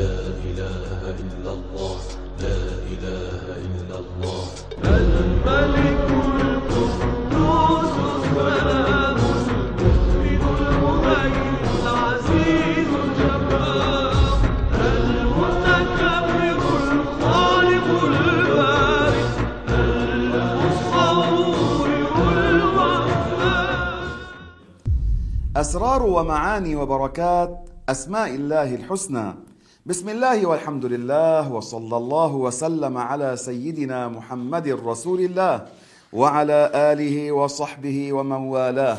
لا إله إلا الله لا إله إلا الله. الملك القدوس السلام المؤمن المهيمن العزيز الجبار المتكبر الخالق البارئ المصور الوهاب أسرار ومعاني وبركات أسماء الله الحسنى. بسم الله والحمد لله وصلى الله وسلم على سيدنا محمد رسول الله وعلى آله وصحبه ومن والاه.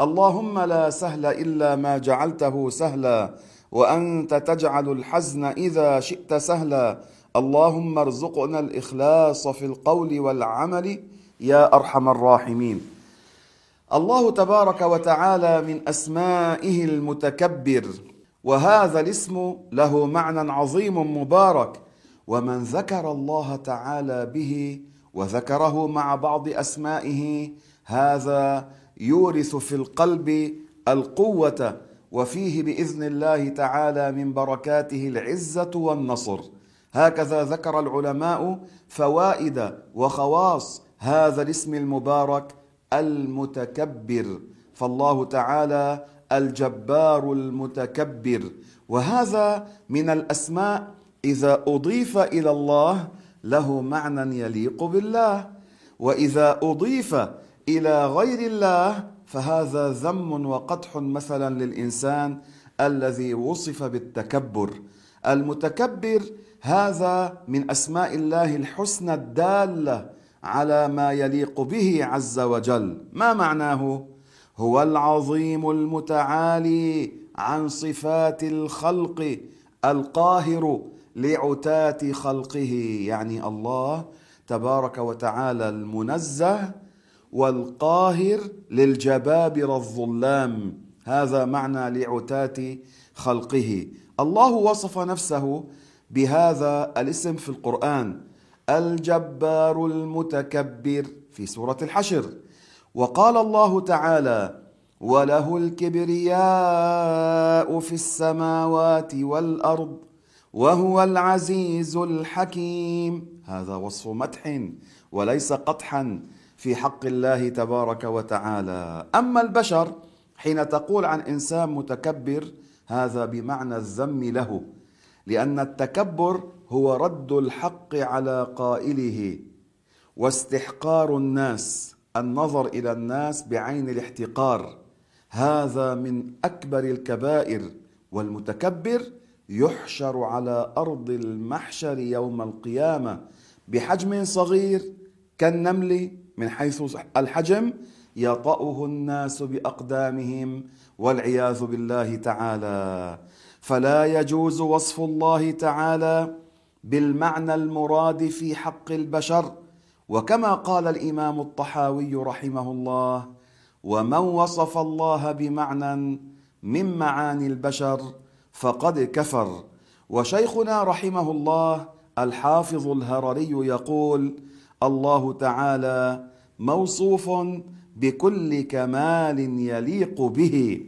اللهم لا سهل إلا ما جعلته سهلا وأنت تجعل الحزن إذا شئت سهلا. اللهم ارزقنا الإخلاص في القول والعمل يا أرحم الراحمين. الله تبارك وتعالى من أسمائه المتكبر وهذا الاسم له معنى عظيم مبارك ومن ذكر الله تعالى به وذكره مع بعض أسمائه هذا يورث في القلب القوة وفيه بإذن الله تعالى من بركاته العزة والنصر. هكذا ذكر العلماء فوائد وخواص هذا الاسم المبارك المتكبر. فالله تعالى الجبار المتكبر. وهذا من الأسماء إذا أضيف إلى الله له معنى يليق بالله. وإذا أضيف إلى غير الله فهذا ذم وقدح مثلا للإنسان الذي وصف بالتكبر. المتكبر هذا من أسماء الله الحسنى الدالة على ما يليق به عز وجل. ما معناه؟ هو العظيم المتعالي عن صفات الخلق القاهر لعتاة خلقه. يعني الله تبارك وتعالى المنزه والقاهر للجبابر الظلام. هذا معنى لعتاة خلقه. الله وصف نفسه بهذا الاسم في القرآن الجبار المتكبر في سورة الحشر. وقال الله تعالى وله الكبرياء في السماوات والأرض وهو العزيز الحكيم. هذا وصف مدح وليس قدحا في حق الله تبارك وتعالى. أما البشر حين تقول عن إنسان متكبر هذا بمعنى الذم له لأن التكبر هو رد الحق على قائله واستحقار الناس. النظر إلى الناس بعين الاحتقار. هذا من أكبر الكبائر والمتكبر يحشر على أرض المحشر يوم القيامة بحجم صغير كالنمل من حيث الحجم يطأه الناس بأقدامهم والعياذ بالله تعالى. فلا يجوز وصف الله تعالى بالمعنى المراد في حق البشر. وكما قال الإمام الطحاوي رحمه الله ومن وصف الله بمعنى من معاني البشر فقد كفر. وشيخنا رحمه الله الحافظ الهرري يقول الله تعالى موصوف بكل كمال يليق به.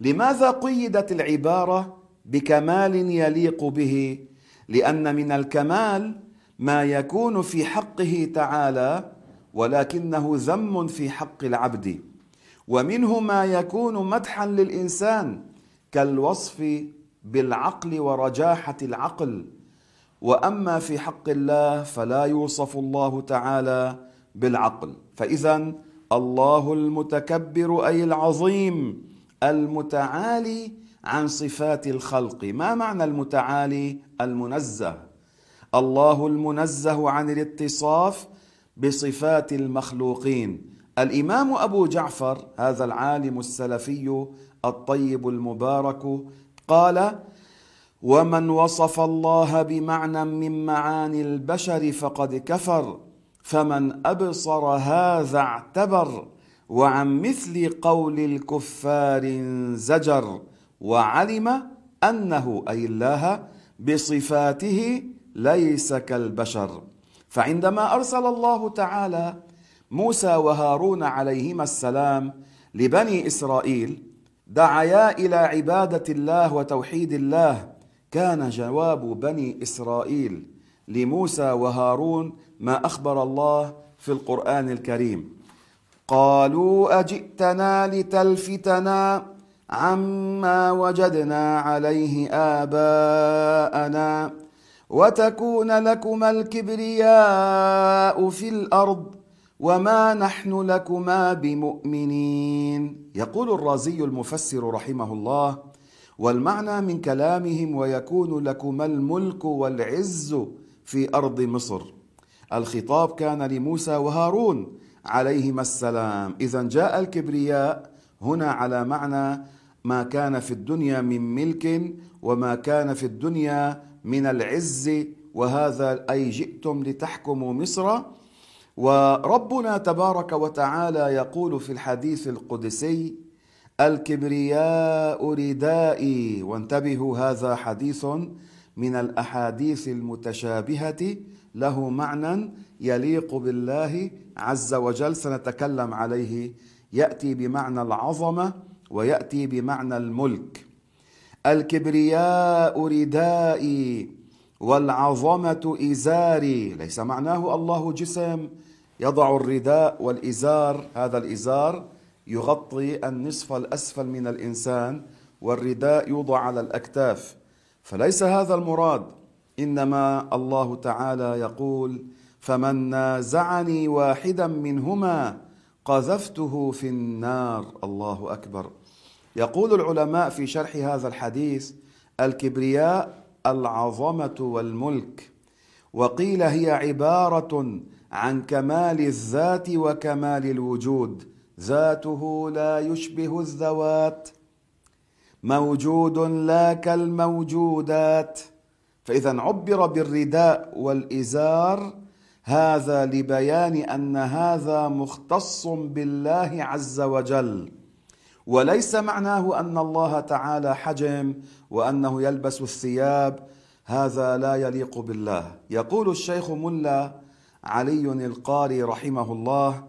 لماذا قيدت العبارة بكمال يليق به؟ لأن من الكمال ما يكون في حقه تعالى ولكنه ذم في حق العبد. ومنه ما يكون مدحا للإنسان كالوصف بالعقل ورجاحة العقل. وأما في حق الله فلا يوصف الله تعالى بالعقل. فاذا الله المتكبر أي العظيم المتعالي عن صفات الخلق. ما معنى المتعالي المنزه؟ الله المنزه عن الاتصاف بصفات المخلوقين. الإمام أبو جعفر هذا العالم السلفي الطيب المبارك قال ومن وصف الله بمعنى من معاني البشر فقد كفر فمن أبصر هذا اعتبر وعن مثل قول الكفار زجر وعلم أنه أي الله بصفاته ليس كالبشر. فعندما أرسل الله تعالى موسى وهارون عليهما السلام لبني إسرائيل دعيا إلى عبادة الله وتوحيد الله كان جواب بني إسرائيل لموسى وهارون ما أخبر الله في القرآن الكريم. قالوا أجئتنا لتلفتنا عما وجدنا عليه آباءنا. وتكون لكما الكبرياء في الأرض وما نحن لكما بمؤمنين. يقول الرازي المفسر رحمه الله والمعنى من كلامهم ويكون لكما الملك والعز في أرض مصر. الخطاب كان لموسى وهارون عليهما السلام. إذا جاء الكبرياء هنا على معنى ما كان في الدنيا من ملك وما كان في الدنيا من العز وهذا أي جئتم لتحكموا مصر. وربنا تبارك وتعالى يقول في الحديث القدسي الكبرياء ردائي. وانتبهوا هذا حديث من الأحاديث المتشابهة له معنى يليق بالله عز وجل. سنتكلم عليه يأتي بمعنى العظمة ويأتي بمعنى الملك. الكبرياء ردائي والعظمة إزاري. ليس معناه الله جسم يضع الرداء والإزار. هذا الإزار يغطي النصف الأسفل من الإنسان والرداء يوضع على الأكتاف. فليس هذا المراد. إنما الله تعالى يقول فمن نازعني واحدا منهما قذفته في النار. الله أكبر. يقول العلماء في شرح هذا الحديث الكبرياء العظمة والملك وقيل هي عبارة عن كمال الذات وكمال الوجود ذاته لا يشبه الذوات موجود لا كالموجودات. فإذا عبر بالرداء والإزار هذا لبيان أن هذا مختص بالله عز وجل. وليس معناه أن الله تعالى حجم وأنه يلبس الثياب. هذا لا يليق بالله. يقول الشيخ ملا علي القاري رحمه الله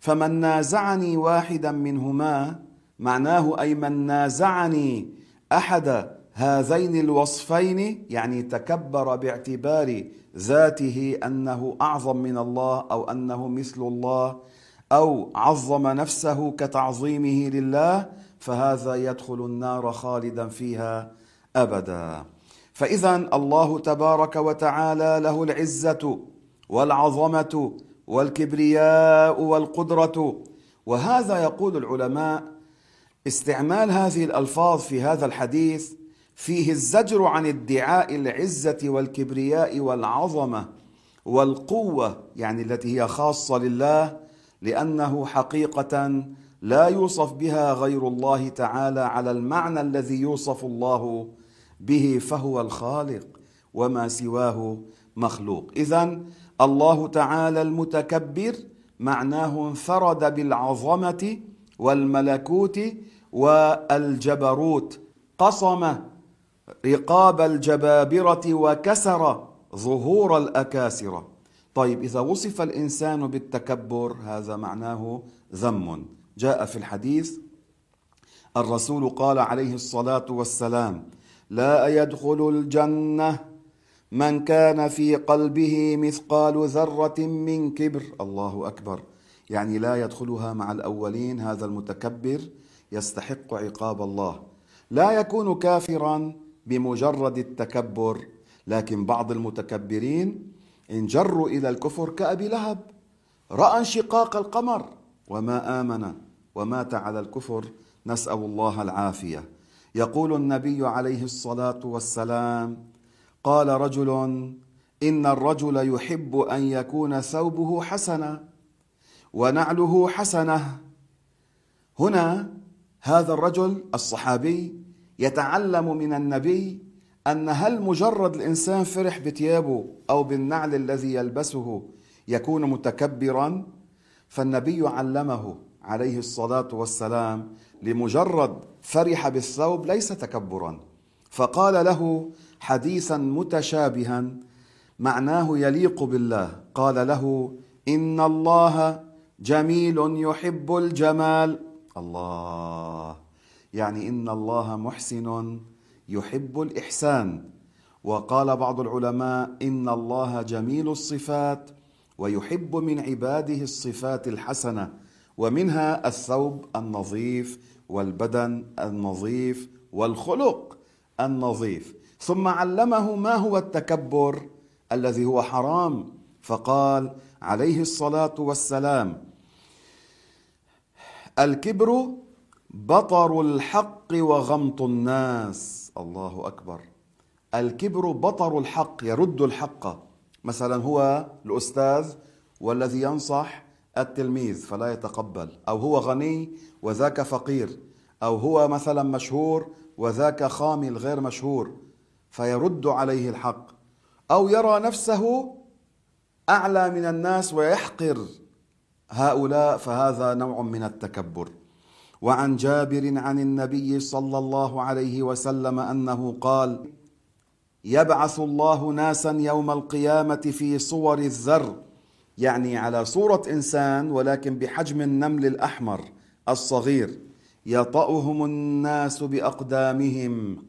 فمن نازعني واحدا منهما معناه أي من نازعني أحد هذين الوصفين يعني تكبر باعتبار ذاته أنه أعظم من الله أو أنه مثل الله أو عظم نفسه كتعظيمه لله فهذا يدخل النار خالدا فيها أبدا. فإذا الله تبارك وتعالى له العزة والعظمة والكبرياء والقدرة. وهذا يقول العلماء استعمال هذه الألفاظ في هذا الحديث فيه الزجر عن ادعاء العزة والكبرياء والعظمة والقوة يعني التي هي خاصة لله لأنه حقيقة لا يوصف بها غير الله تعالى على المعنى الذي يوصف الله به فهو الخالق وما سواه مخلوق. اذا الله تعالى المتكبر معناه انفرد بالعظمة والملكوت والجبروت قصم رقاب الجبابرة وكسر ظهور الأكاسرة. طيب إذا وصف الإنسان بالتكبر هذا معناه ذم. جاء في الحديث الرسول قال عليه الصلاة والسلام لا يدخل الجنة من كان في قلبه مثقال ذرة من كبر. الله أكبر. يعني لا يدخلها مع الأولين هذا المتكبر يستحق عقاب الله. لا يكون كافرا بمجرد التكبر لكن بعض المتكبرين انجروا إلى الكفر كأبي لهب رأى انشقاق القمر وما آمن ومات على الكفر نسأل الله العافية. يقول النبي عليه الصلاة والسلام قال رجل إن الرجل يحب أن يكون ثوبه حسنا ونعله حسنة. هنا هذا الرجل الصحابي يتعلم من النبي أن هل مجرد الإنسان فرح بثيابه أو بالنعل الذي يلبسه يكون متكبرا؟ فالنبي علمه عليه الصلاة والسلام لمجرد فرح بالثوب ليس تكبرا. فقال له حديثا متشابها معناه يليق بالله. قال له إن الله جميل يحب الجمال. الله يعني إن الله محسن يحب الإحسان. وقال بعض العلماء إن الله جميل الصفات ويحب من عباده الصفات الحسنة ومنها الثوب النظيف والبدن النظيف والخلق النظيف. ثم علمه ما هو التكبر الذي هو حرام. فقال عليه الصلاة والسلام الكبر بطر الحق وغمط الناس. الله أكبر. الكبر بطر الحق يرد الحق. مثلا هو الأستاذ والذي ينصح التلميذ فلا يتقبل. أو هو غني وذاك فقير. أو هو مثلا مشهور وذاك خامل غير مشهور فيرد عليه الحق. أو يرى نفسه أعلى من الناس ويحقر هؤلاء فهذا نوع من التكبر. وعن جابر عن النبي صلى الله عليه وسلم أنه قال يبعث الله ناسا يوم القيامة في صور الذر يعني على صورة إنسان ولكن بحجم النمل الأحمر الصغير يطأهم الناس بأقدامهم.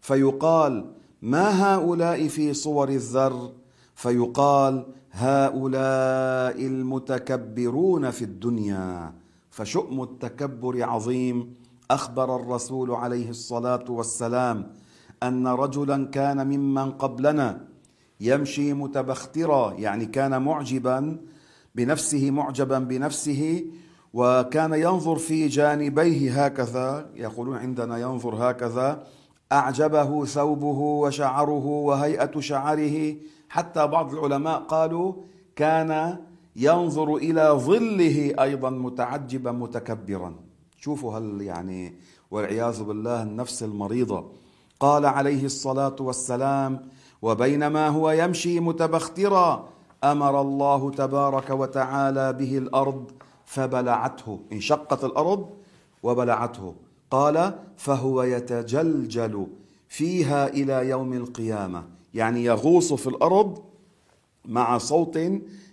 فيقال ما هؤلاء في صور الذر؟ فيقال هؤلاء المتكبرون في الدنيا. فشؤم التكبر عظيم. أخبر الرسول عليه الصلاة والسلام أن رجلا كان ممن قبلنا يمشي متبخترا يعني كان معجبا بنفسه معجبا بنفسه وكان ينظر في جانبيه هكذا يقولون عندنا ينظر هكذا أعجبه ثوبه وشعره وهيئة شعره. حتى بعض العلماء قالوا كان ينظر إلى ظله أيضا متعجبا متكبرا. شوفوا هل يعني والعياذ بالله النفس المريضة. قال عليه الصلاة والسلام وبينما هو يمشي متبخترا أمر الله تبارك وتعالى به الأرض فبلعته. انشقت الأرض وبلعته. قال فهو يتجلجل فيها إلى يوم القيامة. يعني يغوص في الأرض مع صوت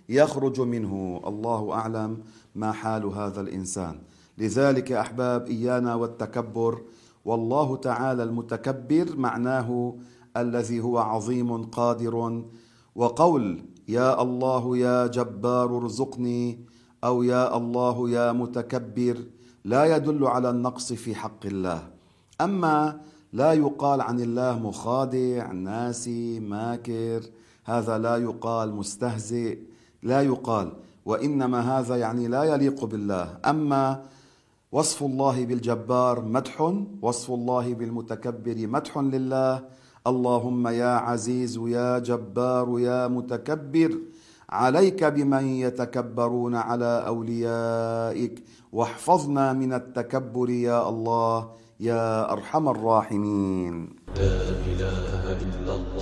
يخرج منه. الله أعلم ما حال هذا الإنسان. لذلك أحباب إيانا والتكبر. والله تعالى المتكبر معناه الذي هو عظيم قادر. وقول يا الله يا جبار ارزقني أو يا الله يا متكبر لا يدل على النقص في حق الله. أما لا يقال عن الله مخادع ناسي ماكر هذا لا يقال مستهزئ. لا يقال وإنما هذا يعني لا يليق بالله. أما وصف الله بالجبار مدح وصف الله بالمتكبر مدح لله. اللهم يا عزيز يا جبار يا متكبر عليك بمن يتكبرون على أوليائك. واحفظنا من التكبر يا الله يا أرحم الراحمين. لا إله إلا الله.